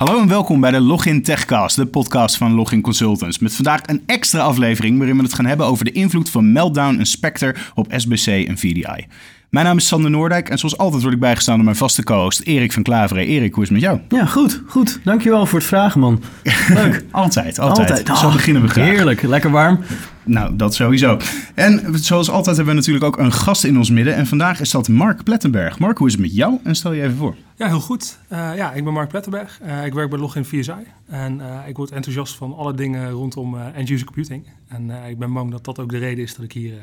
Hallo en welkom bij de Login Techcast, de podcast van Login Consultants. Met vandaag een extra aflevering waarin we het gaan hebben over de invloed van Meltdown en Spectre op SBC en VDI. Mijn naam is Sander Noordijk en zoals altijd word ik bijgestaan door mijn vaste co-host Erik van Klaveren. Erik, hoe is het met jou? Ja, goed, goed. Dankjewel voor het vragen, man. Leuk. altijd, altijd. Zo Oh, beginnen we graag. Heerlijk, lekker warm. Nou, dat sowieso. En zoals altijd hebben we natuurlijk ook een gast in ons midden. En vandaag is dat Mark Plettenberg. Mark, hoe is het met jou? En stel je even voor. Ja, heel goed. Eh, ja, ik ben Mark Plettenberg. Eh, ik werk bij Login VSI. En eh, ik word enthousiast van alle dingen rondom eh, end-user computing. En eh, ik ben bang dat dat ook de reden is dat ik hier eh,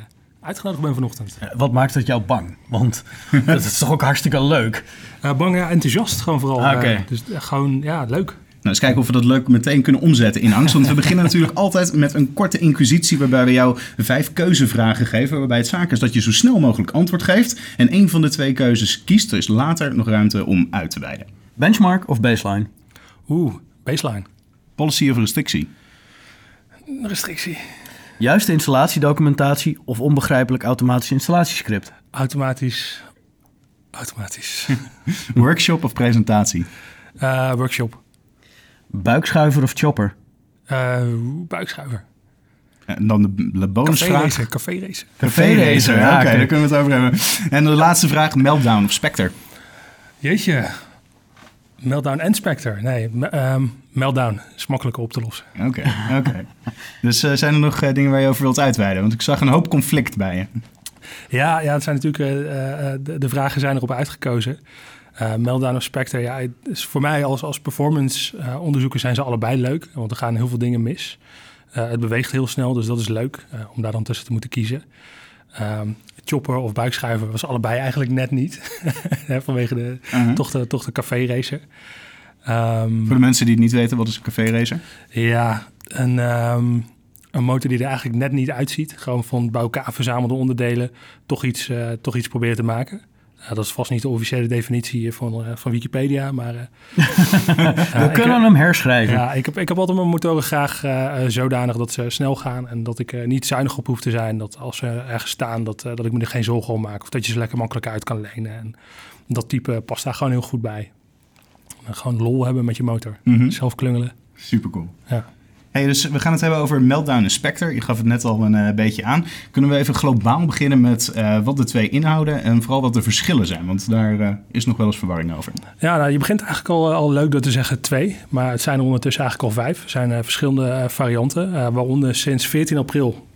uitgenodigd ben vanochtend. Eh, Wat maakt dat jou bang? Want dat is toch ook hartstikke leuk? Eh, bang, ja, enthousiast gewoon vooral. Ah, oké. Eh, dus gewoon, ja, leuk. Nou, eens kijken of we dat leuk meteen kunnen omzetten in angst. Want we beginnen natuurlijk altijd met een korte inquisitie... waarbij we jou vijf keuzevragen geven... waarbij het zaak is dat je zo snel mogelijk antwoord geeft... en één van de twee keuzes kiest. Er is later nog ruimte om uit te wijden. Benchmark of baseline? Oeh, baseline. Policy of restrictie? Restrictie. Juiste installatiedocumentatie of onbegrijpelijk automatisch installatiescript? Automatisch. Automatisch. Workshop of presentatie? Eh, workshop. Buikschuiver of chopper? Eh, buikschuiver. En dan de, bonusvraag. Café-racer. Café-racer. Café-racer, Ja, oké, oké. daar kunnen we het over hebben. En de laatste vraag, Meltdown of Spectre? Jeetje. Meltdown en Spectre. Nee, ehm, Meltdown is makkelijker op te lossen. Oké, oké. Dus eh, zijn er nog eh, dingen waar je over wilt uitweiden? Want ik zag een hoop conflict bij je. Ja, ja het zijn natuurlijk, eh, de, de vragen zijn erop uitgekozen. Meltdown of Spectre, ja, is voor mij als, als performance onderzoeker zijn ze allebei leuk. Want er gaan heel veel dingen mis. Het beweegt heel snel, dus dat is leuk om daar dan tussen te moeten kiezen. Ehm, chopper of buikschuiver was allebei eigenlijk net niet. Vanwege de, Uh-huh. toch de, toch de café-racer. Ehm, Voor de mensen die het niet weten, wat is een café-racer? ja, een, ehm, een motor die er eigenlijk net niet uitziet. Gewoon van bij elkaar verzamelde onderdelen toch iets, eh, toch iets proberen te maken. Ja, dat is vast niet de officiële definitie van, eh, van Wikipedia, maar... eh, We ik kunnen hem herschrijven. ja, ik heb, ik heb altijd mijn motoren graag eh, eh, zodanig dat ze snel gaan en dat ik niet zuinig op hoef te zijn. Dat als ze ergens staan, dat, eh, dat ik me er geen zorgen om maak. Of dat je ze lekker makkelijk uit kan lenen. En dat type past daar gewoon heel goed bij. En gewoon lol hebben met je motor. Mhm. Zelf klungelen. Super cool. Ja. Dus we gaan het hebben over Meltdown en Spectre. Je gaf het net al een eh, beetje aan. Kunnen we even globaal beginnen met eh, wat de twee inhouden en vooral wat de verschillen zijn? Want daar eh, is nog wel eens verwarring over. Ja, nou, je begint eigenlijk al, al leuk door te zeggen twee. Maar het zijn er ondertussen eigenlijk al vijf. Er zijn verschillende varianten. waaronder sinds 14 april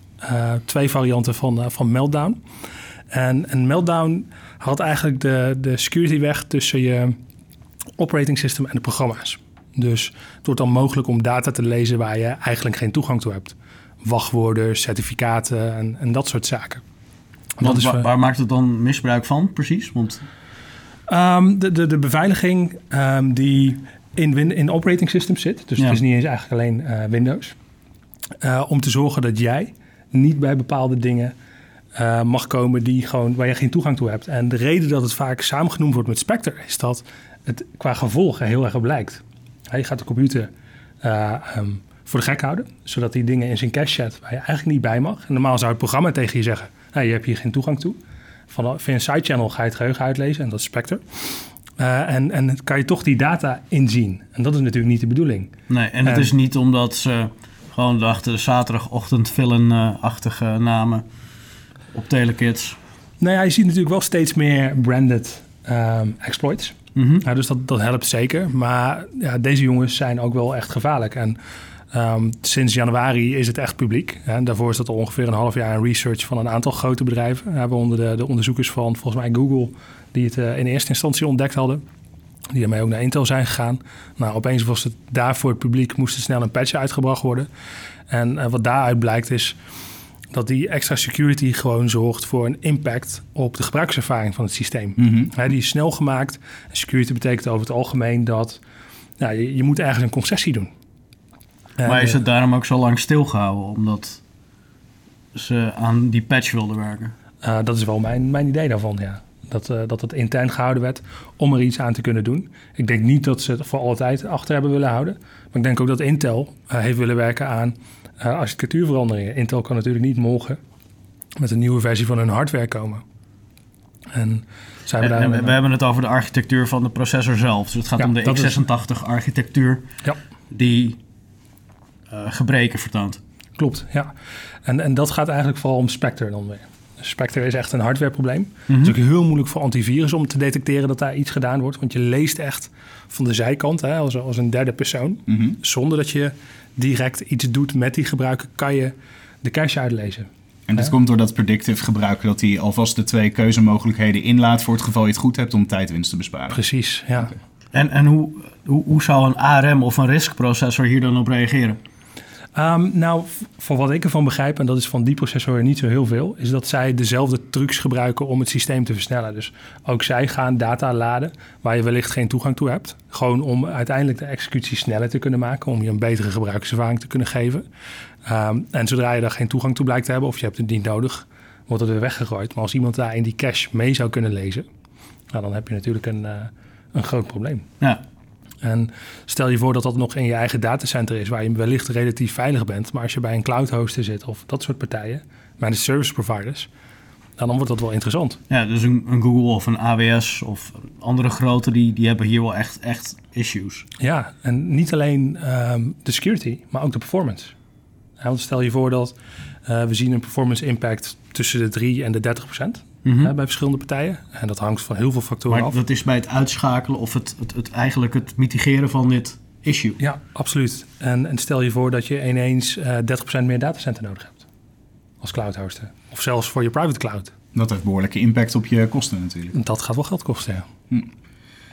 twee varianten van, van Meltdown. En, en Meltdown haalt eigenlijk de, de security weg tussen je operating system en de programma's. Dus het wordt dan mogelijk om data te lezen waar je eigenlijk geen toegang toe hebt. Wachtwoorden, certificaten en, en dat soort zaken. Want is, waar maakt het dan misbruik van, precies? Want Ehm, de, de, de beveiliging ehm, die in, win, in operating systems zit, dus Ja. het is niet eens eigenlijk alleen eh, Windows, eh, om te zorgen dat jij niet bij bepaalde dingen eh, mag komen die gewoon, waar je geen toegang toe hebt. En de reden dat het vaak samengenoemd wordt met Spectre is dat het qua gevolgen heel erg op je gaat de computer eh, ehm, voor de gek houden, zodat hij dingen in zijn cache zet waar je eigenlijk niet bij mag. En normaal zou het programma tegen je zeggen, hey, je hebt hier geen toegang toe. Van, via een sidechannel ga je het geheugen uitlezen en dat is Spectre. Eh, en, en kan je toch die data inzien. En dat is natuurlijk niet de bedoeling. nee, en het En- is niet omdat ze gewoon dachten zaterdagochtend villain-achtige namen op Telekids. Nou ja, je ziet natuurlijk wel steeds meer branded ehm, exploits. Mhm. Ja, dus dat, dat helpt zeker. Maar ja, deze jongens zijn ook wel echt gevaarlijk. En ehm, sinds januari is het echt publiek. Daarvoor is dat al ongeveer een half jaar een research van een aantal grote bedrijven. Ja, waaronder de, de onderzoekers van volgens mij Google, die het eh, in eerste instantie ontdekt hadden. Die ermee ook naar Intel zijn gegaan. Nou, opeens was het daar voor het publiek, moest er snel een patch uitgebracht worden. En eh, wat daaruit blijkt is dat die extra security gewoon zorgt voor een impact op de gebruikservaring van het systeem. Mhm. Die is snel gemaakt. Security betekent over het algemeen dat ja, je, je moet ergens een concessie doen. En, Maar is eh, het daarom ook zo lang stilgehouden? Omdat ze aan die patch wilden werken? eh, dat is wel mijn, mijn idee daarvan, ja. Dat, eh, dat het intern gehouden werd om er iets aan te kunnen doen. Ik denk niet dat ze het voor altijd achter hebben willen houden. Maar ik denk ook dat Intel eh, heeft willen werken aan eh, architectuurveranderingen. Intel kan natuurlijk niet morgen met een nieuwe versie van hun hardware komen. En zijn we En, daar... en we, we hebben het over de architectuur van de processor zelf. Dus het gaat Ja, om de dat is- x86-architectuur Ja. die eh, gebreken vertoont. Klopt, ja. En, en dat gaat eigenlijk vooral om Spectre dan weer. Spectre is echt een hardwareprobleem. Mhm. Het is ook heel moeilijk voor antivirus om te detecteren dat daar iets gedaan wordt. Want je leest echt van de zijkant, hè, als, als een derde persoon. Mhm. Zonder dat je direct iets doet met die gebruiker, kan je de cache uitlezen. En dit Ja. komt door dat predictive gebruiken, dat hij alvast de twee keuzemogelijkheden inlaat voor het geval je het goed hebt om tijdwinst te besparen. Precies, ja. En, en hoe, hoe, hoe zou een ARM of een RISC-processor hier dan op reageren? Ehm, nou, v- voor wat ik ervan begrijp, en dat is van die processor niet zo heel veel, is dat zij dezelfde trucs gebruiken om het systeem te versnellen. Dus ook zij gaan data laden waar je wellicht geen toegang toe hebt. Gewoon om uiteindelijk de executie sneller te kunnen maken, om je een betere gebruikerservaring te kunnen geven. Ehm, en zodra je daar geen toegang toe blijkt te hebben, of je hebt het niet nodig, wordt het weer weggegooid. Maar als iemand daar in die cache mee zou kunnen lezen, nou, dan heb je natuurlijk een, eh, een groot probleem. Ja, En stel je voor dat dat nog in je eigen datacenter is, waar je wellicht relatief veilig bent. Maar als je bij een cloud hoster zit of dat soort partijen, bij de service providers, nou, dan wordt dat wel interessant. ja dus een, een Google of een AWS of andere grote, die, die hebben hier wel echt, echt issues. Ja, en niet alleen ehm, de security, maar ook de performance. Ja, want stel je voor dat eh, we zien een performance impact tussen de 3 en de 30 procent Mhm. bij verschillende partijen. En dat hangt van heel veel factoren Maar af. dat is bij het uitschakelen of het, het, het, eigenlijk het mitigeren van dit issue. Ja, absoluut. En, en stel je voor dat je ineens eh 30% meer datacenter nodig hebt als cloud hoster. Of zelfs voor je private cloud. Dat heeft behoorlijke impact op je kosten natuurlijk. Dat gaat wel geld kosten, ja.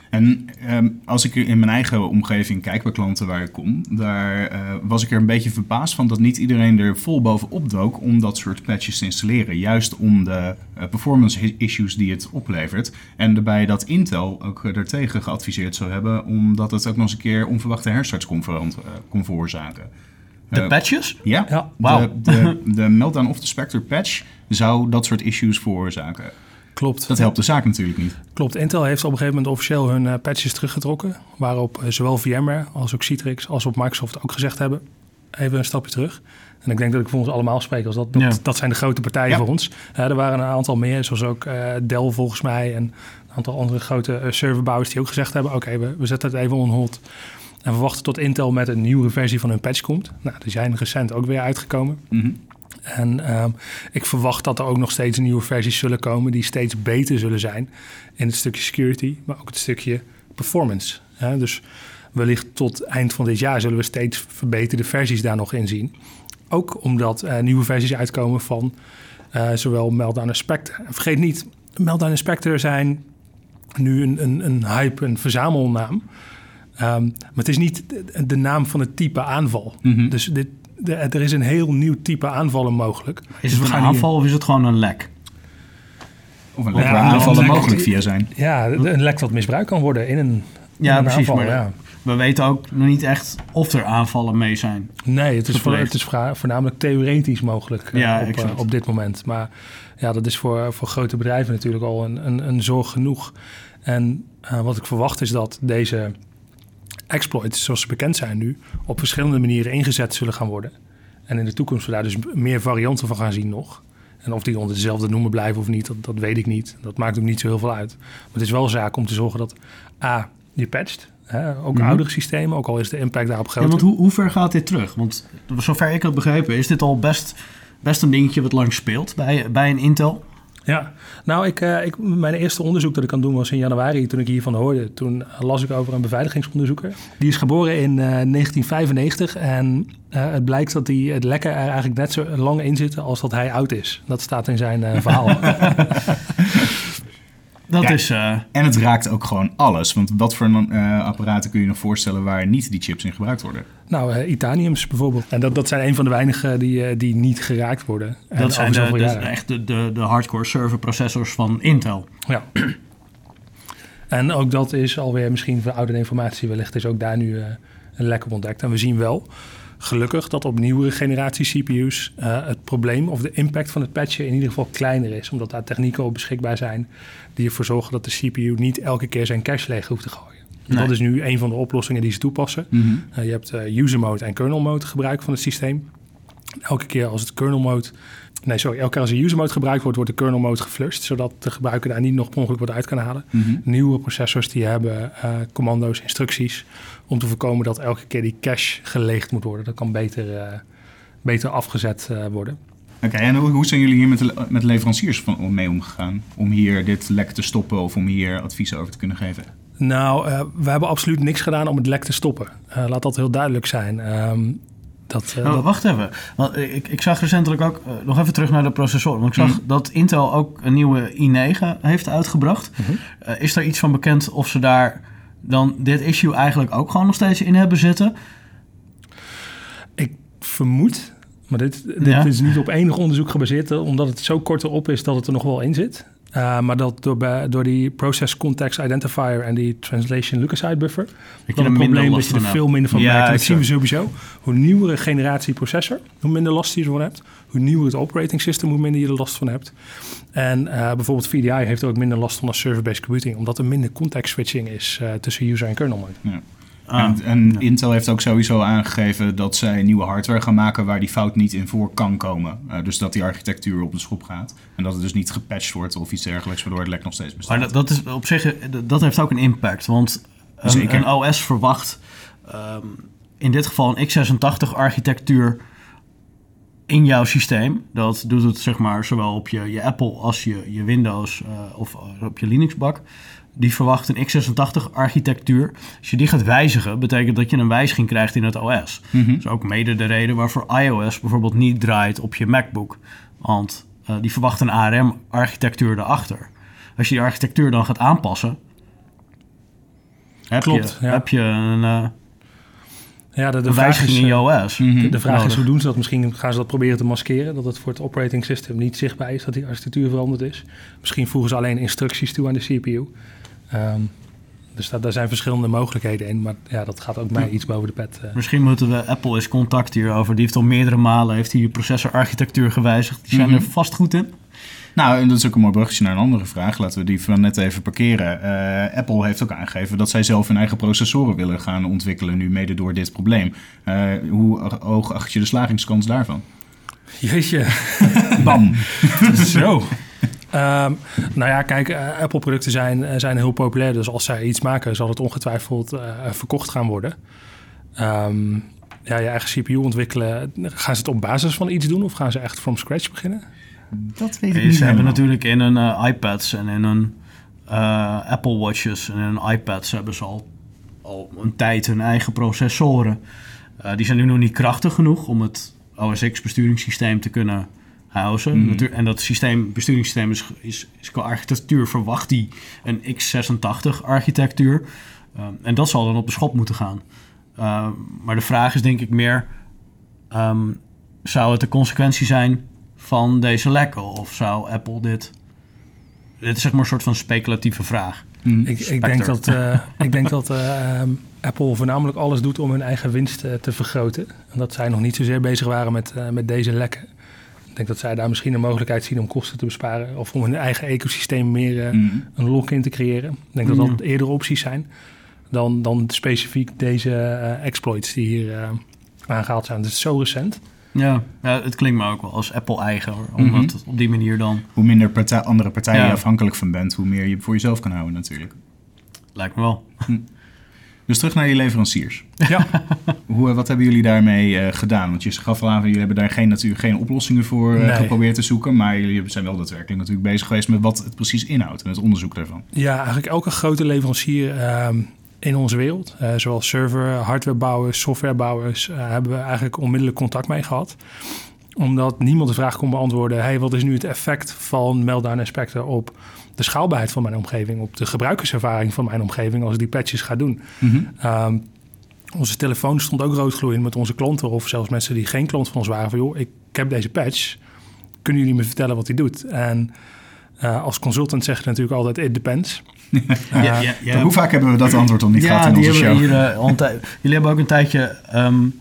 En ehm, als ik in mijn eigen omgeving kijk bij klanten waar ik kom, daar eh, was ik er een beetje verbaasd van dat niet iedereen er vol bovenop dook om dat soort patches te installeren. Juist om de eh, performance issues die het oplevert. En daarbij dat Intel ook eh, daartegen geadviseerd zou hebben, omdat het ook nog eens een keer onverwachte herstarts kon, veroorzaken. De patches? Ja, Ja. Wauw. de, de, de Meltdown of the Spectre patch zou dat soort issues veroorzaken. Klopt. Dat helpt de zaak natuurlijk niet. Klopt. Intel heeft op een gegeven moment officieel hun eh, patches teruggetrokken. Waarop eh, zowel VMware als ook Citrix als op Microsoft ook gezegd hebben... even een stapje terug. En ik denk dat ik voor ons allemaal spreek. Als dat, dat, Ja. dat zijn de grote partijen Ja. voor ons. Eh, er waren een aantal meer, zoals ook Dell volgens mij... en een aantal andere grote serverbouwers die ook gezegd hebben... oké, we, we zetten het even on hold. En we wachten tot Intel met een nieuwe versie van hun patch komt. Nou, die zijn recent ook weer uitgekomen. Mhm. En ehm, ik verwacht dat er ook nog steeds nieuwe versies zullen komen die steeds beter zullen zijn in het stukje security, maar ook het stukje performance. Hè? Dus wellicht tot eind van dit jaar zullen we steeds verbeterde versies daar nog in zien. Ook omdat eh, nieuwe versies uitkomen van eh, zowel Meltdown en Spectre. En vergeet niet, Meltdown en Spectre zijn nu een, een, een hype, een verzamelnaam. Ehm, maar het is niet de, de naam van het type aanval. Mhm. Dus dit, de- er is een heel nieuw type aanvallen mogelijk. Is Dus het we een hier- aanval of is het gewoon een lek? Of een Ja, lek waar aanvallen lek- mogelijk via zijn. Ja, een lek dat misbruikt kan worden in een, in Ja, een precies. aanval. maar ja. we weten ook nog niet echt of er aanvallen mee zijn. Nee, het is, voor, gepleegd. het is vra- voornamelijk theoretisch mogelijk eh, Ja, op, eh, op dit moment. Maar ja, dat is voor, voor grote bedrijven natuurlijk al een, een, een zorg genoeg. En eh, wat ik verwacht is dat deze exploits, zoals ze bekend zijn nu, op verschillende manieren ingezet zullen gaan worden. En in de toekomst we daar dus meer varianten van gaan zien nog. En of die onder dezelfde noemer blijven of niet, dat, dat weet ik niet. Dat maakt ook niet zo heel veel uit. Maar het is wel zaak om te zorgen dat A, je patcht. Hè, ook Mhm. oudere systemen, ook al is de impact daarop Ja, groter. want hoe, hoe ver gaat dit terug? Want zover ik het begrepen, is dit al best, best een dingetje wat lang speelt bij, bij een Intel. Ja, nou, ik, eh, ik, mijn eerste onderzoek dat ik kan doen was in januari toen ik hiervan hoorde. Toen las ik over een beveiligingsonderzoeker. Die is geboren in eh, 1995 en eh, het blijkt dat die, het lekker er eigenlijk net zo lang in zit als dat hij oud is. Dat staat in zijn eh, verhaal. Dat Ja. is... eh, En het raakt ook gewoon alles. Want wat voor eh, apparaten kun je nog voorstellen waar niet die chips in gebruikt worden? nou, eh, Itaniums bijvoorbeeld. En dat, dat zijn een van de weinigen die, eh, die niet geraakt worden. En dat zijn de, echt de, de, de hardcore serverprocessors van Intel. Ja. En ook dat is alweer misschien verouderde informatie. Wellicht is ook daar nu eh, een lek op ontdekt. En we zien wel, gelukkig, dat op nieuwere generatie CPU's eh, het probleem of de impact van het patchen in ieder geval kleiner is. Omdat daar technieken op beschikbaar zijn die ervoor zorgen dat de CPU niet elke keer zijn cache leeg hoeft te gooien. Nee. Dat is nu een van de oplossingen die ze toepassen. Mhm. Eh, je hebt eh, user mode en kernel mode gebruik van het systeem. Elke keer als het kernel mode... Nee, sorry. Elke keer als de user mode gebruikt wordt, wordt de kernel mode geflushed. Zodat de gebruiker daar niet nog per ongeluk wat uit kan halen. Mhm. Nieuwe processors die hebben eh, commando's, instructies... om te voorkomen dat elke keer die cache geleegd moet worden. Dat kan beter, eh, beter afgezet eh, worden. Oké, en hoe, hoe zijn jullie hier met de, met leveranciers van, mee omgegaan? Om hier dit lek te stoppen of om hier advies over te kunnen geven? Nou, we hebben absoluut niks gedaan om het lek te stoppen. Laat dat heel duidelijk zijn. Ehm, dat, eh, Nou, dat- wacht even. Want ik, ik zag recentelijk ook, eh, nog even terug naar de processor. Want ik zag dat Intel ook een nieuwe i9 heeft uitgebracht. Eh, is er iets van bekend of ze daar dan dit issue eigenlijk ook gewoon nog steeds in hebben zitten? Ik vermoed, maar dit, dit Ja. is niet op enig onderzoek gebaseerd, omdat het zo kort erop is dat het er nog wel in zit. Uh, maar dat door, bij, door die Process Context Identifier en die Translation Look-aside buffer, dat er een probleem dat je er veel minder van Ja, merkt. En dat zien we sowieso. Hoe nieuwere generatie processor, hoe minder last je ervan hebt. Hoe nieuwer het operating system, hoe minder je er last van hebt. En uh, bijvoorbeeld VDI heeft er ook minder last van als server-based computing, omdat er minder context switching is uh, tussen user en kernel mode. Ja. Ah, en en Intel heeft ook sowieso aangegeven dat zij nieuwe hardware gaan maken waar die fout niet in voor kan komen. Uh, dus dat die architectuur op de schop gaat. En dat het dus niet gepatcht wordt of iets dergelijks, waardoor het lek nog steeds bestaat. Maar dat, dat is op zich, eh, dat heeft ook een impact. Want een, Zeker. een OS verwacht um, in dit geval een x86 architectuur in jouw systeem. Dat doet het zeg maar zowel op je, je Apple als je, je Windows uh, of op je Linux bak. Die verwacht een x86 architectuur. Als je die gaat wijzigen, betekent dat je een wijziging krijgt in het OS. Mhm. Dat is ook mede de reden waarvoor iOS bijvoorbeeld niet draait op je MacBook. Want uh, die verwacht een ARM-architectuur erachter. Als je die architectuur dan gaat aanpassen, heb, Klopt, je, ja. heb je een, uh, Ja, de, wijziging is, in je eh, OS. Mhm. De, de vraag is hoe doen ze dat? Misschien gaan ze dat proberen te maskeren. Dat het voor het operating system niet zichtbaar is dat die architectuur veranderd is. Misschien voegen ze alleen instructies toe aan de CPU. Um, dus dat, daar zijn verschillende mogelijkheden in. Maar ja, dat gaat ook mij iets boven de pet. Uh. Misschien moeten we Apple eens contact hierover. Die heeft al meerdere malen heeft hij je processorarchitectuur gewijzigd. Die zijn Mhm. er vast goed in. Nou, en dat is ook een mooi bruggetje naar een andere vraag. Laten we die van net even parkeren. Uh, Apple heeft ook aangegeven dat zij zelf hun eigen processoren willen gaan ontwikkelen, nu mede door dit probleem. Uh, hoe hoog acht je de slagingskans daarvan? Jeetje. Bam. Zo. Um, nou ja, kijk, uh, Apple-producten zijn, zijn heel populair. Dus als zij iets maken, zal het ongetwijfeld uh, verkocht gaan worden. Um, ja, je eigen CPU ontwikkelen. Gaan ze het op basis van iets doen of gaan ze echt from scratch beginnen? Dat weet ik niet. Ze hebben natuurlijk in hun uh, iPads en in hun uh, Apple Watches en in hun iPads hebben ze al, al een tijd hun eigen processoren. Uh, die zijn nu nog niet krachtig genoeg om het OS X besturingssysteem te kunnen houden. Mhm. En dat systeem, besturingssysteem is, is, is qua architectuur verwacht die een x86 architectuur. Um, en dat zal dan op de schop moeten gaan. Uh, maar de vraag is denk ik meer, um, zou het de consequentie zijn van deze lekken? Of zou Apple dit... Dit is zeg maar een soort van speculatieve vraag. Mm. Ik, ik, denk dat, uh, ik denk dat uh, um, Apple voornamelijk alles doet om hun eigen winst uh, te vergroten. En dat zij nog niet zozeer bezig waren met, uh, met deze lekken. Ik denk dat zij daar misschien een mogelijkheid zien om kosten te besparen. Of om hun eigen ecosysteem meer mm. een lock-in te creëren. Ik denk dat dat eerder opties zijn dan, dan specifiek deze uh, exploits die hier uh, aangehaald zijn. Het is zo recent. Ja, ja, het klinkt me ook wel als Apple-eigen. Omdat mm -hmm. het op die manier dan... Hoe minder partij, andere partijen ja. je afhankelijk van bent, hoe meer je voor jezelf kan houden natuurlijk. Lijkt me wel. Dus terug naar je leveranciers. Ja. Hoe, wat hebben jullie daarmee uh, gedaan? Want je gaf al aan, jullie hebben daar geen, natuurlijk geen oplossingen voor uh, nee. geprobeerd te zoeken. Maar jullie zijn wel daadwerkelijk natuurlijk bezig geweest met wat het precies inhoudt en het onderzoek daarvan. Ja, eigenlijk elke grote leverancier uh, in onze wereld, uh, zowel server, hardwarebouwers, softwarebouwers, uh, hebben we eigenlijk onmiddellijk contact mee gehad. Omdat niemand de vraag kon beantwoorden: hey, wat is nu het effect van Meltdown Inspector op de schaalbaarheid van mijn omgeving, op de gebruikerservaring van mijn omgeving als ik die patches ga doen? Mhm. Mm -hmm. um, onze telefoon stond ook roodgloeiend met onze klanten, of zelfs mensen die geen klant van ons waren: van joh, ik, ik heb deze patch, kunnen jullie me vertellen wat die doet? En uh, als consultant zeg je natuurlijk altijd: it depends. Uh, ja, ja, ja. Hoe vaak hebben we dat antwoord al niet gehad in onze show? Hier, uh, jullie hebben ook een tijdje um,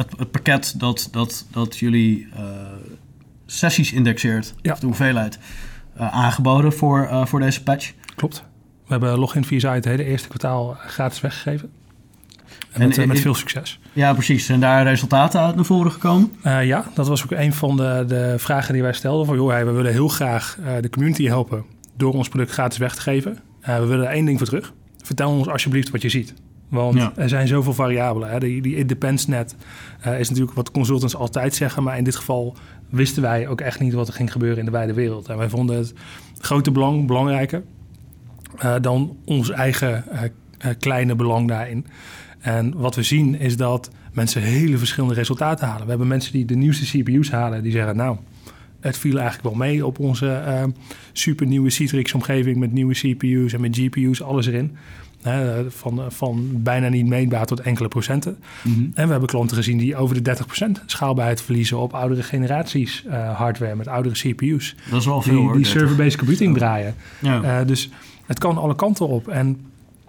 het, het, pakket dat, dat, dat jullie uh, sessies indexeert, ja. of de hoeveelheid, uh, aangeboden voor, voor deze patch. Klopt. We hebben login via het hele eerste kwartaal gratis weggegeven. En met, En eh, met in- veel succes. Ja, precies. Zijn daar resultaten uit naar voren gekomen? Eh, ja, dat was ook een van de, de vragen die wij stelden. Van, joh, hey, we willen heel graag eh, de community helpen door ons product gratis weg te geven. Eh, we willen er één ding voor terug. Vertel ons alsjeblieft wat je ziet. Want Ja. er zijn zoveel variabelen. Hè. Die, die it depends net eh, is natuurlijk wat consultants altijd zeggen. Maar in dit geval wisten wij ook echt niet wat er ging gebeuren in de wijde wereld. En wij vonden het grote belang belangrijker eh, dan ons eigen eh, kleine belang daarin. En wat we zien is dat mensen hele verschillende resultaten halen. We hebben mensen die de nieuwste CPU's halen, die zeggen: Nou, het viel eigenlijk wel mee op onze eh super nieuwe Citrix-omgeving met nieuwe CPU's en met GPU's, alles erin. Hè, van, van bijna niet meetbaar tot enkele procenten. Mhm. En we hebben klanten gezien die over de 30% schaalbaarheid verliezen op oudere generaties eh, hardware met oudere CPU's. Dat is wel veel Die, hoor. die 30. server-based computing draaien. Ja. Eh, dus het kan alle kanten op. En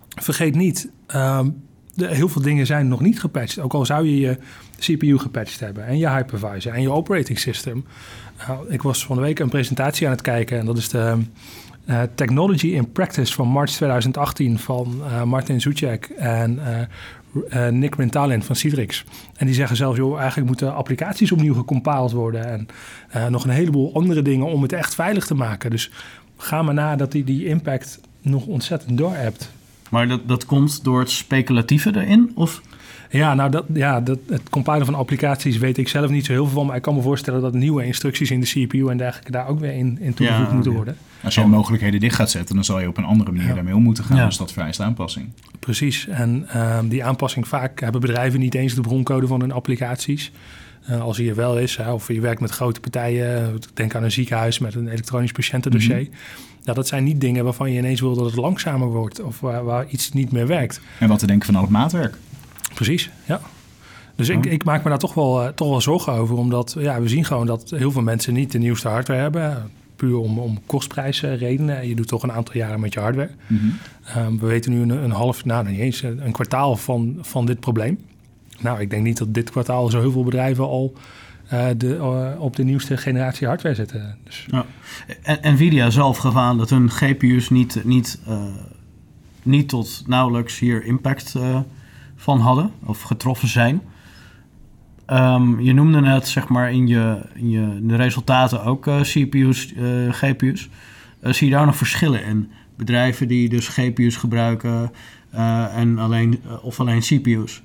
vergeet niet, ehm, de, heel veel dingen zijn nog niet gepatcht. Ook al zou je je CPU gepatcht hebben en je hypervisor en je operating system. Nou, ik was van de week een presentatie aan het kijken en dat is de eh, Technology in Practice van maart 2018 van eh, Martin Zucek en eh, Nick Rentalin van Citrix. En die zeggen zelfs, joh, eigenlijk moeten applicaties opnieuw gecompiled worden en nog een heleboel andere dingen om het echt veilig te maken. Dus ga maar na dat die, die impact nog ontzettend door hebt. Maar dat, dat komt door het speculatieve erin? Of? Ja, nou, dat, ja, dat, het compilen van applicaties weet ik zelf niet zo heel veel van. Maar ik kan me voorstellen dat nieuwe instructies in de CPU en dergelijke daar ook weer in, in toegevoegd Ja, moeten ja. worden. Als je mogelijkheden dicht gaat zetten, dan zal je op een andere manier Ja. daarmee om moeten gaan. Ja. Dus dat vereist aanpassing. Precies. En ehm, die aanpassing vaak hebben bedrijven niet eens de broncode van hun applicaties. Eh, als die er wel is, hè, of je werkt met grote partijen, denk aan een ziekenhuis met een elektronisch patiëntendossier. Nou, dat zijn niet dingen waarvan je ineens wil dat het langzamer wordt of waar, waar iets niet meer werkt. En wat te denken van al het maatwerk. Precies, ja. Dus ik, Ja. ik maak me daar toch wel, eh, toch wel zorgen over. Omdat ja, we zien gewoon dat heel veel mensen niet de nieuwste hardware hebben. Puur om, om kostprijzen redenen. Je doet toch een aantal jaren met je hardware. Mhm. Ehm, we weten nu een, een half, nou niet eens, een, kwartaal van, van dit probleem. Nou, ik denk niet dat dit kwartaal zo heel veel bedrijven al eh, de, eh, op de nieuwste generatie hardware zitten. Dus, En Nvidia zelf gaf aan dat hun GPU's niet, niet, eh, niet tot nauwelijks hier impact eh, van hadden of getroffen zijn. Ehm, je noemde net zeg maar in je, in je de resultaten ook eh, CPU's, eh, GPU's. Eh, zie je daar nog verschillen in? Bedrijven die dus GPU's gebruiken en alleen, of alleen CPU's?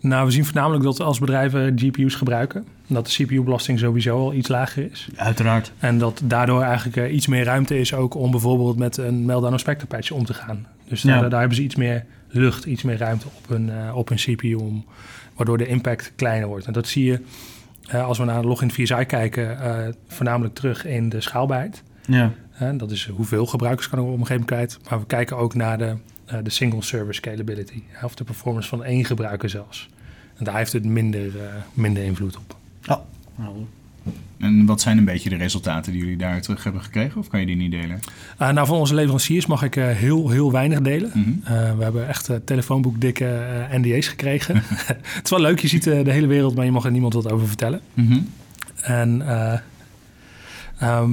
nou, we zien voornamelijk dat als bedrijven GPU's gebruiken, dat de CPU-belasting sowieso al iets lager is. Uiteraard. En dat daardoor eigenlijk iets meer ruimte is ook om bijvoorbeeld met een meltdown spectre patch om te gaan. Dus daar, Ja. daar hebben ze iets meer lucht, iets meer ruimte op hun, eh, op hun CPU, om, waardoor de impact kleiner wordt. En dat zie je eh, als we naar Login VSI kijken, eh, voornamelijk terug in de schaalbaarheid. Ja. Dat is hoeveel gebruikers kan er op een gegeven moment kwijt. Maar we kijken ook naar de, de single server scalability. Of de performance van één gebruiker zelfs. En daar heeft het minder, minder invloed op. Ja. En wat zijn een beetje de resultaten die jullie daar terug hebben gekregen? Of kan je die niet delen? Eh, nou, van onze leveranciers mag ik eh, heel, heel weinig delen. Mhm. Eh, we hebben echt telefoonboekdikke NDA's gekregen. het is wel leuk, je ziet de hele wereld, maar je mag er niemand wat over vertellen. Mhm. En eh, ehm,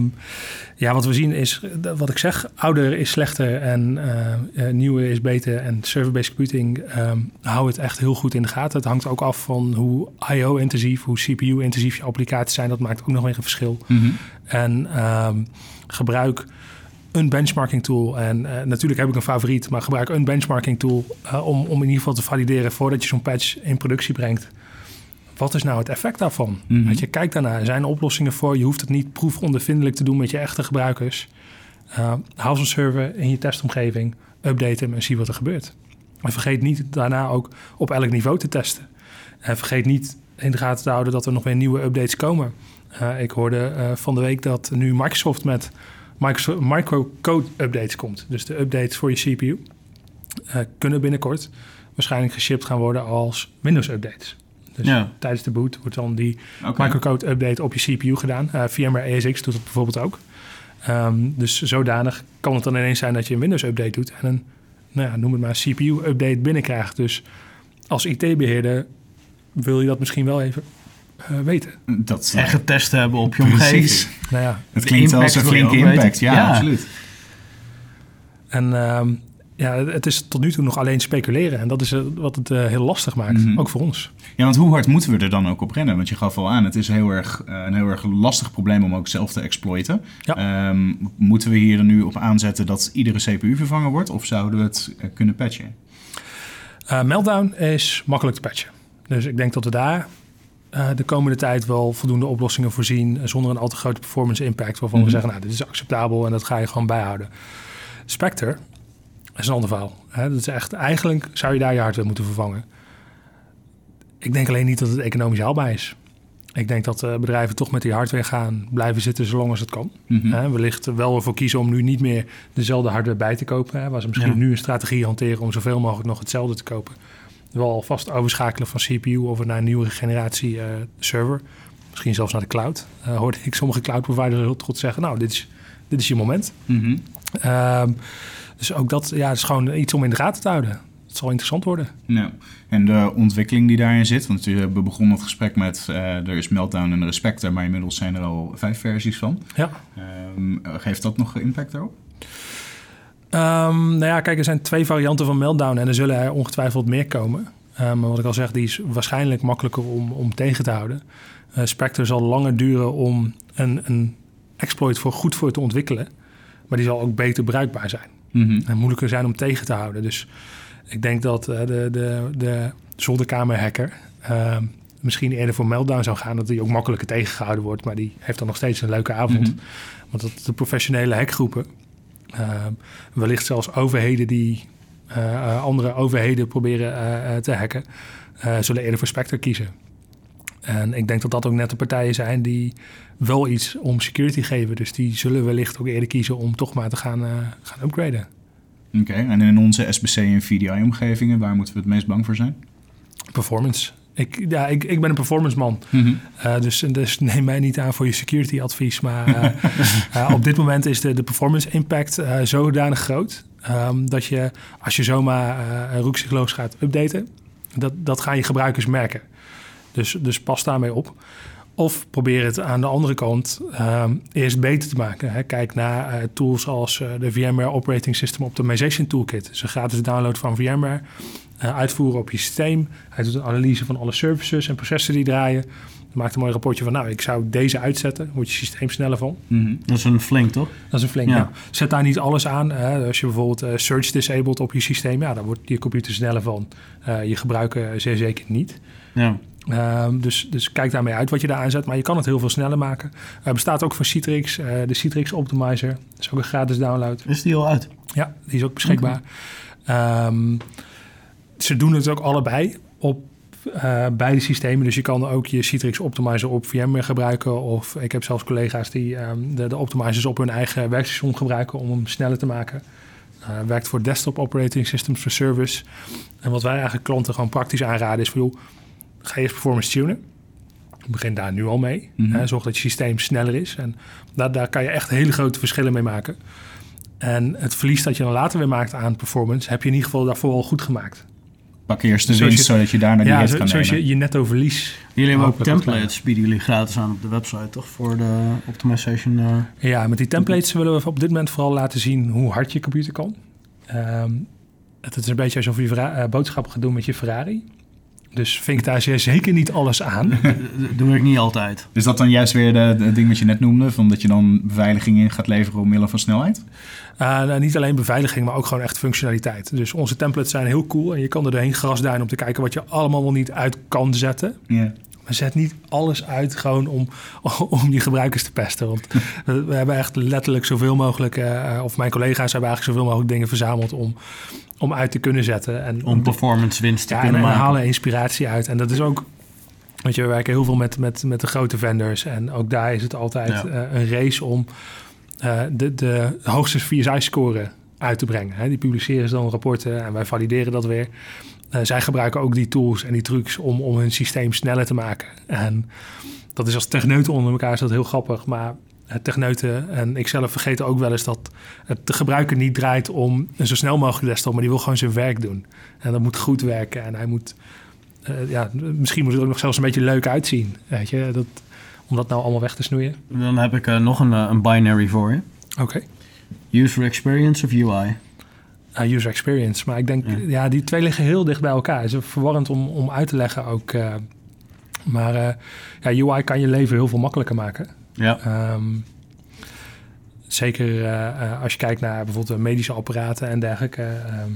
ja, wat we zien is, wat ik zeg, ouder is slechter en eh, nieuwe is beter. En server-based computing ehm houdt het echt heel goed in de gaten. Het hangt ook af van hoe IO-intensief, hoe CPU-intensief je applicaties zijn. Dat maakt ook nog weer een verschil. Mhm. En ehm, gebruik een benchmarking tool. En eh, natuurlijk heb ik een favoriet, maar gebruik een benchmarking tool om, om in ieder geval te valideren voordat je zo'n patch in productie brengt. Wat is nou het effect daarvan? Weet je, kijk daarnaar. Er zijn oplossingen voor. Je hoeft het niet proefondervindelijk te doen met je echte gebruikers. Uh, haal zo'n server in je testomgeving, update hem en zie wat er gebeurt. En vergeet niet daarna ook op elk niveau te testen. En vergeet niet in de gaten te houden dat er nog weer nieuwe updates komen. Uh, ik hoorde uh, van de week dat nu Microsoft met Microsoft microcode updates komt. Dus de updates voor je CPU uh, kunnen binnenkort waarschijnlijk geshipped gaan worden als Windows updates. Dus ja. tijdens de boot wordt dan die okay. microcode update op je CPU gedaan. Uh, VMware ESX doet dat bijvoorbeeld ook. Um, dus zodanig kan het dan ineens zijn dat je een Windows update doet en een, nou ja, noem het maar, CPU update binnenkrijgt. Dus als IT-beheerder wil je dat misschien wel even uh, weten. Dat en getest hebben op je omgeving. Precies. Nou ja, het klinkt als een flinke impact. Ja, ja, absoluut. En um, ja, het is tot nu toe nog alleen speculeren. En dat is eh, wat het eh, heel lastig maakt, Mhm. ook voor ons. Ja, want hoe hard moeten we er dan ook op rennen? Want je gaf al aan, het is heel erg, eh, een heel erg lastig probleem om ook zelf te exploiten. Ja. Ehm, moeten we hier dan nu op aanzetten dat iedere CPU vervangen wordt? Of zouden we het kunnen patchen? Meltdown is makkelijk te patchen. Dus ik denk dat we daar de komende tijd wel voldoende oplossingen voorzien... zonder een al te grote performance impact... waarvan Mhm. we zeggen, nou, dit is acceptabel en dat ga je gewoon bijhouden. Spectre is een ander verhaal. Hè? Dat is echt, eigenlijk zou je daar je hardware moeten vervangen. Ik denk alleen niet dat het economisch haalbaar is. Ik denk dat eh, bedrijven toch met die hardware gaan blijven zitten zolang als het kan. Mhm. Hè, wellicht wel ervoor kiezen om nu niet meer dezelfde hardware bij te kopen. Hè, waar ze misschien Ja. nu een strategie hanteren om zoveel mogelijk nog hetzelfde te kopen. Wel alvast overschakelen van CPU of naar een nieuwe generatie eh, server. Misschien zelfs naar de cloud. Eh, hoorde ik sommige cloud providers heel trots zeggen, nou, dit is, dit is je moment. Mhm. Ehm, dus ook dat ja, is gewoon iets om in de gaten te houden. Het zal interessant worden. Ja. En de ontwikkeling die daarin zit, want we begonnen het gesprek met eh, er is Meltdown en Respecter, maar inmiddels zijn er al vijf versies van. Ja. Ehm, geeft dat nog impact daarop? Ehm, nou ja, kijk, er zijn twee varianten van Meltdown en er zullen er ongetwijfeld meer komen. Ehm, maar wat ik al zeg, die is waarschijnlijk makkelijker om, om tegen te houden. Eh, Spectre zal langer duren om een, een exploit voor goed voor te ontwikkelen. Maar die zal ook beter bruikbaar zijn. Mhm. En moeilijker zijn om tegen te houden. Dus ik denk dat eh, de, de, de zolderkamerhacker ehm, misschien eerder voor Meltdown zou gaan. Dat die ook makkelijker tegengehouden wordt. Maar die heeft dan nog steeds een leuke avond. Mhm. Want dat de professionele hackgroepen, ehm, wellicht zelfs overheden die eh, eh, andere overheden proberen te hacken, zullen eerder voor Spectre kiezen. En ik denk dat dat ook net de partijen zijn die wel iets om security geven. Dus die zullen wellicht ook eerder kiezen om toch maar te gaan, eh, gaan upgraden. Oké, en in onze SBC en VDI-omgevingen, waar moeten we het meest bang voor zijn? Performance. Ik, ja, ik, ik ben een performance man. Eh, dus, dus neem mij niet aan voor je security advies. Maar eh, op dit moment is de, de performance impact zodanig groot... ehm, dat je als je zomaar uh, roekzichtloos gaat updaten... Dat, dat gaan je gebruikers merken. Dus, dus pas daarmee op. Of probeer het aan de andere kant ehm, eerst beter te maken. Hè. Kijk naar uh, tools als uh, de VMware Operating System Optimization Toolkit. Dus een gratis download van VMware. Uh, uitvoeren op je systeem. Hij doet een analyse van alle services en processen die draaien. Maakt een mooi rapportje van, nou, ik zou deze uitzetten. Wordt je systeem sneller van. Mm-hmm. Dat is een flink, toch? Dat is een flink, ja. ja. Zet daar niet alles aan. Hè. Als je bijvoorbeeld search disabled op je systeem, ja, dan wordt je computer sneller van. Je gebruiker zeer zeker niet. Ja. Um, dus, dus kijk daarmee uit wat je daar aanzet. Maar je kan het heel veel sneller maken. Er bestaat ook van Citrix, uh, de Citrix Optimizer. Dat is ook een gratis download. Is die al uit? Ja, die is ook beschikbaar. Okay. Um, ze doen het ook allebei op uh, beide systemen. Dus je kan ook je Citrix Optimizer op VMware gebruiken. Of ik heb zelfs collega's die um, de, de optimizers op hun eigen werkstation gebruiken om hem sneller te maken. Uh, werkt voor desktop operating systems for service. En wat wij eigenlijk klanten gewoon praktisch aanraden is van joh, ga je eerst performance tunen. Begin daar nu al mee. Mhm. Mm-hmm. Zorg dat je systeem sneller is. En daar, daar kan je echt hele grote verschillen mee maken. En het verlies dat je dan later weer maakt aan performance, heb je in ieder geval daarvoor al goed gemaakt. Pak eerst de zoals winst, je, zodat je daarna die ja, hit zo, kan zoals nemen. je, je netto verlies. Jullie hebben ook templates, bieden jullie gratis aan op de website, toch? Voor de optimization. Uh... Ja, met die templates willen we op dit moment vooral laten zien hoe hard je computer kan. Um, het is een beetje alsof je uh, boodschappen gaat doen met je Ferrari. Dus vink daar zeker niet alles aan. Dat doe ik niet altijd. Is dat dan juist weer de, de ding wat je net noemde? Van dat je dan beveiliging in gaat leveren omwille van snelheid? Uh, nou, niet alleen beveiliging, maar ook gewoon echt functionaliteit. Dus onze templates zijn heel cool. En je kan er doorheen grasduinen om te kijken wat je allemaal wel niet uit kan zetten. Yeah. Maar zet niet alles uit gewoon om, om je gebruikers te pesten. Want we, hebben echt letterlijk zoveel mogelijk... Uh, of mijn collega's hebben eigenlijk zoveel mogelijk dingen verzameld... om, om uit te kunnen zetten. En om performance winst te ja, kunnen en, maken. En halen inspiratie uit. En dat is ook... Want je, we werken heel veel met, met, met de grote vendors. En ook daar is het altijd ja. uh, een race om uh, de, de hoogste VSI-score uit te brengen. Hè. Die publiceren ze dan rapporten en wij valideren dat weer. Uh, zij gebruiken ook die tools en die trucs om, om hun systeem sneller te maken. En dat is als techneuten onder elkaar is dat heel grappig. Maar techneuten en ik zelf vergeten ook wel eens dat het de gebruiker niet draait om een zo snel mogelijk desktop, maar die wil gewoon zijn werk doen. En dat moet goed werken en hij moet, uh, ja, misschien moet het ook nog zelfs een beetje leuk uitzien. Weet je, dat, om dat nou allemaal weg te snoeien. Dan heb ik uh, nog een, een binary voor je. Oké. Okay. User experience of UI? Uh, user experience. Maar ik denk, ja. die twee liggen heel dicht bij elkaar. Het is verwarrend om, om uit te leggen ook. Uh, maar uh, ja, UI kan je leven heel veel makkelijker maken. Ja. Um, zeker als je kijkt naar bijvoorbeeld medische apparaten en dergelijke. Ehm,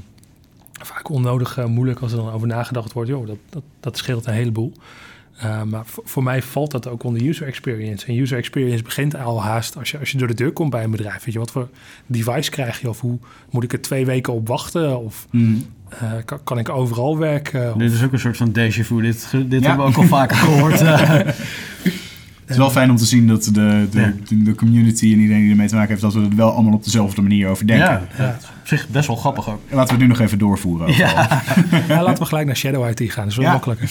vaak onnodig moeilijk als er dan over nagedacht wordt. Joh, dat, dat, dat scheelt een heleboel. Uh, maar voor mij valt dat ook onder user experience. En user experience begint al haast als je, als je door de deur komt bij een bedrijf. Weet je, wat voor device krijg je? Of hoe moet ik er twee weken op wachten? Of mm. uh, kan, kan, ik overal werken? Dit is ook een soort van déjà vu. Dit, dit hebben we ook al vaker gehoord. Het is wel fijn om te zien dat de, de, ja. de, community en iedereen die ermee te maken heeft, dat we er wel allemaal op dezelfde manier over denken. Ja, ja. op zich best wel grappig ook. Laten we het nu nog even doorvoeren. Ja. laten we gelijk naar Shadow IT gaan. Dat is wel makkelijker.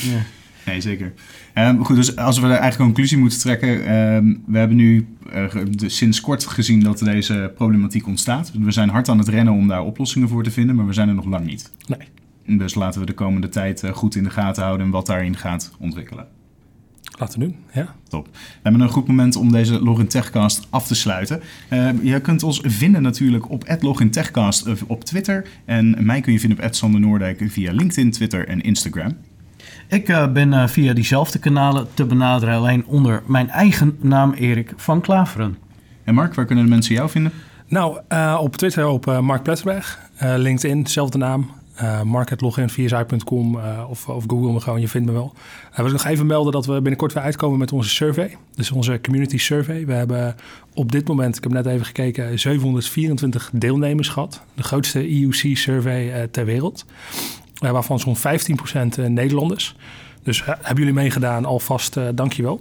Nee, zeker. Um, goed, dus als we eigenlijk een conclusie moeten trekken. Um, we hebben nu uh, de, sinds kort gezien dat deze problematiek ontstaat. We zijn hard aan het rennen om daar oplossingen voor te vinden, maar we zijn er nog lang niet. Nee. Dus laten we de komende tijd uh, goed in de gaten houden en wat daarin gaat ontwikkelen. Laten we doen, ja. Top. We hebben een goed moment om deze Login Techcast af te sluiten. Uh, je kunt ons vinden natuurlijk op Login Techcast op Twitter. En mij kun je vinden op Sander Noordijk via LinkedIn, Twitter en Instagram. Ik uh, ben uh, via diezelfde kanalen te benaderen, alleen onder mijn eigen naam Erik van Klaveren. En Mark, waar kunnen de mensen jou vinden? Nou, uh, op Twitter op Mark Pletterberg, LinkedIn, dezelfde naam. Uh, uh, of, of Google me gewoon, je vindt me wel. Uh, wil ik nog even melden dat we binnenkort weer uitkomen met onze survey. Dus onze community survey. We hebben op dit moment, ik heb net even gekeken, 724 deelnemers gehad. De grootste EUC-survey ter wereld. Waarvan zo'n 15% Nederlanders. Dus hebben jullie meegedaan, alvast dankjewel.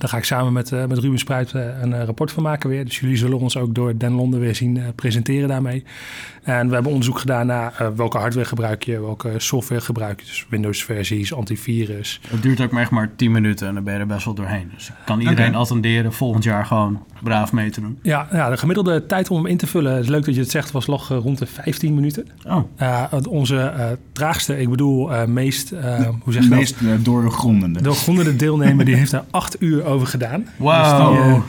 Daar ga ik samen met, uh, met Ruben Spruit uh, een uh, rapport van maken weer. Dus jullie zullen ons ook door Den Londen weer zien presenteren daarmee. En we hebben onderzoek gedaan naar welke hardware gebruik je, welke software gebruik je. Dus Windows versies, antivirus. Het duurt ook maar echt maar 10 minuten en dan ben je er best wel doorheen. Dus kan iedereen okay. attenderen volgend jaar gewoon braaf mee te doen. Ja, ja, de gemiddelde tijd om hem in te vullen, het is leuk dat je het zegt, was nog rond de 15 minuten. Oh. onze traagste, ik bedoel meest, hoe zeg je meest doorgrondende. Doorgrondende deelnemer, die heeft er 8 uur over gedaan. Wauw. Dus die,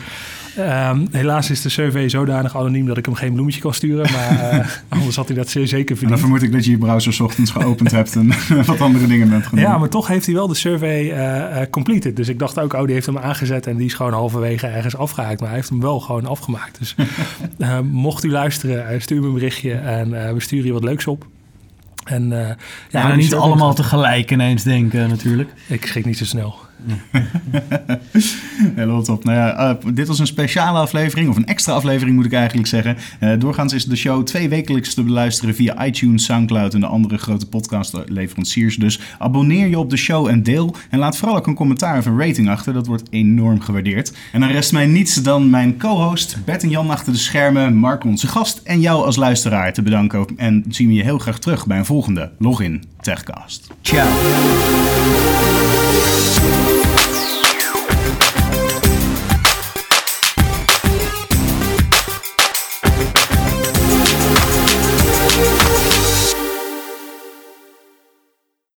uh, um, helaas is de survey zodanig anoniem dat ik hem geen bloemetje kan sturen. Maar uh, anders had hij dat zeer zeker verdiend. dan vermoed ik dat je je browser ochtends geopend hebt en wat andere dingen bent gedaan. Ja, maar toch heeft hij wel de survey uh, completed. Dus ik dacht ook, oh, die heeft hem aangezet en die is gewoon halverwege ergens afgehaakt. Maar hij heeft hem wel gewoon afgemaakt. Dus mocht u luisteren, stuur me een berichtje en we sturen je wat leuks op. En, uh, ja, ja niet allemaal tegelijk ineens denken natuurlijk. Ik schrik niet zo snel. Helemaal top. Nou ja, uh, dit was een speciale aflevering, of een extra aflevering moet ik eigenlijk zeggen. Uh, doorgaans is de show twee wekelijks te beluisteren via iTunes, Soundcloud en de andere grote podcastleveranciers. Dus abonneer je op de show en deel. En laat vooral ook een commentaar of een rating achter. Dat wordt enorm gewaardeerd. En dan rest mij niets dan mijn co-host Bert en Jan achter de schermen, Mark onze gast en jou als luisteraar te bedanken. En zien we je heel graag terug bij een volgende Login Techcast. Ciao. Thank you.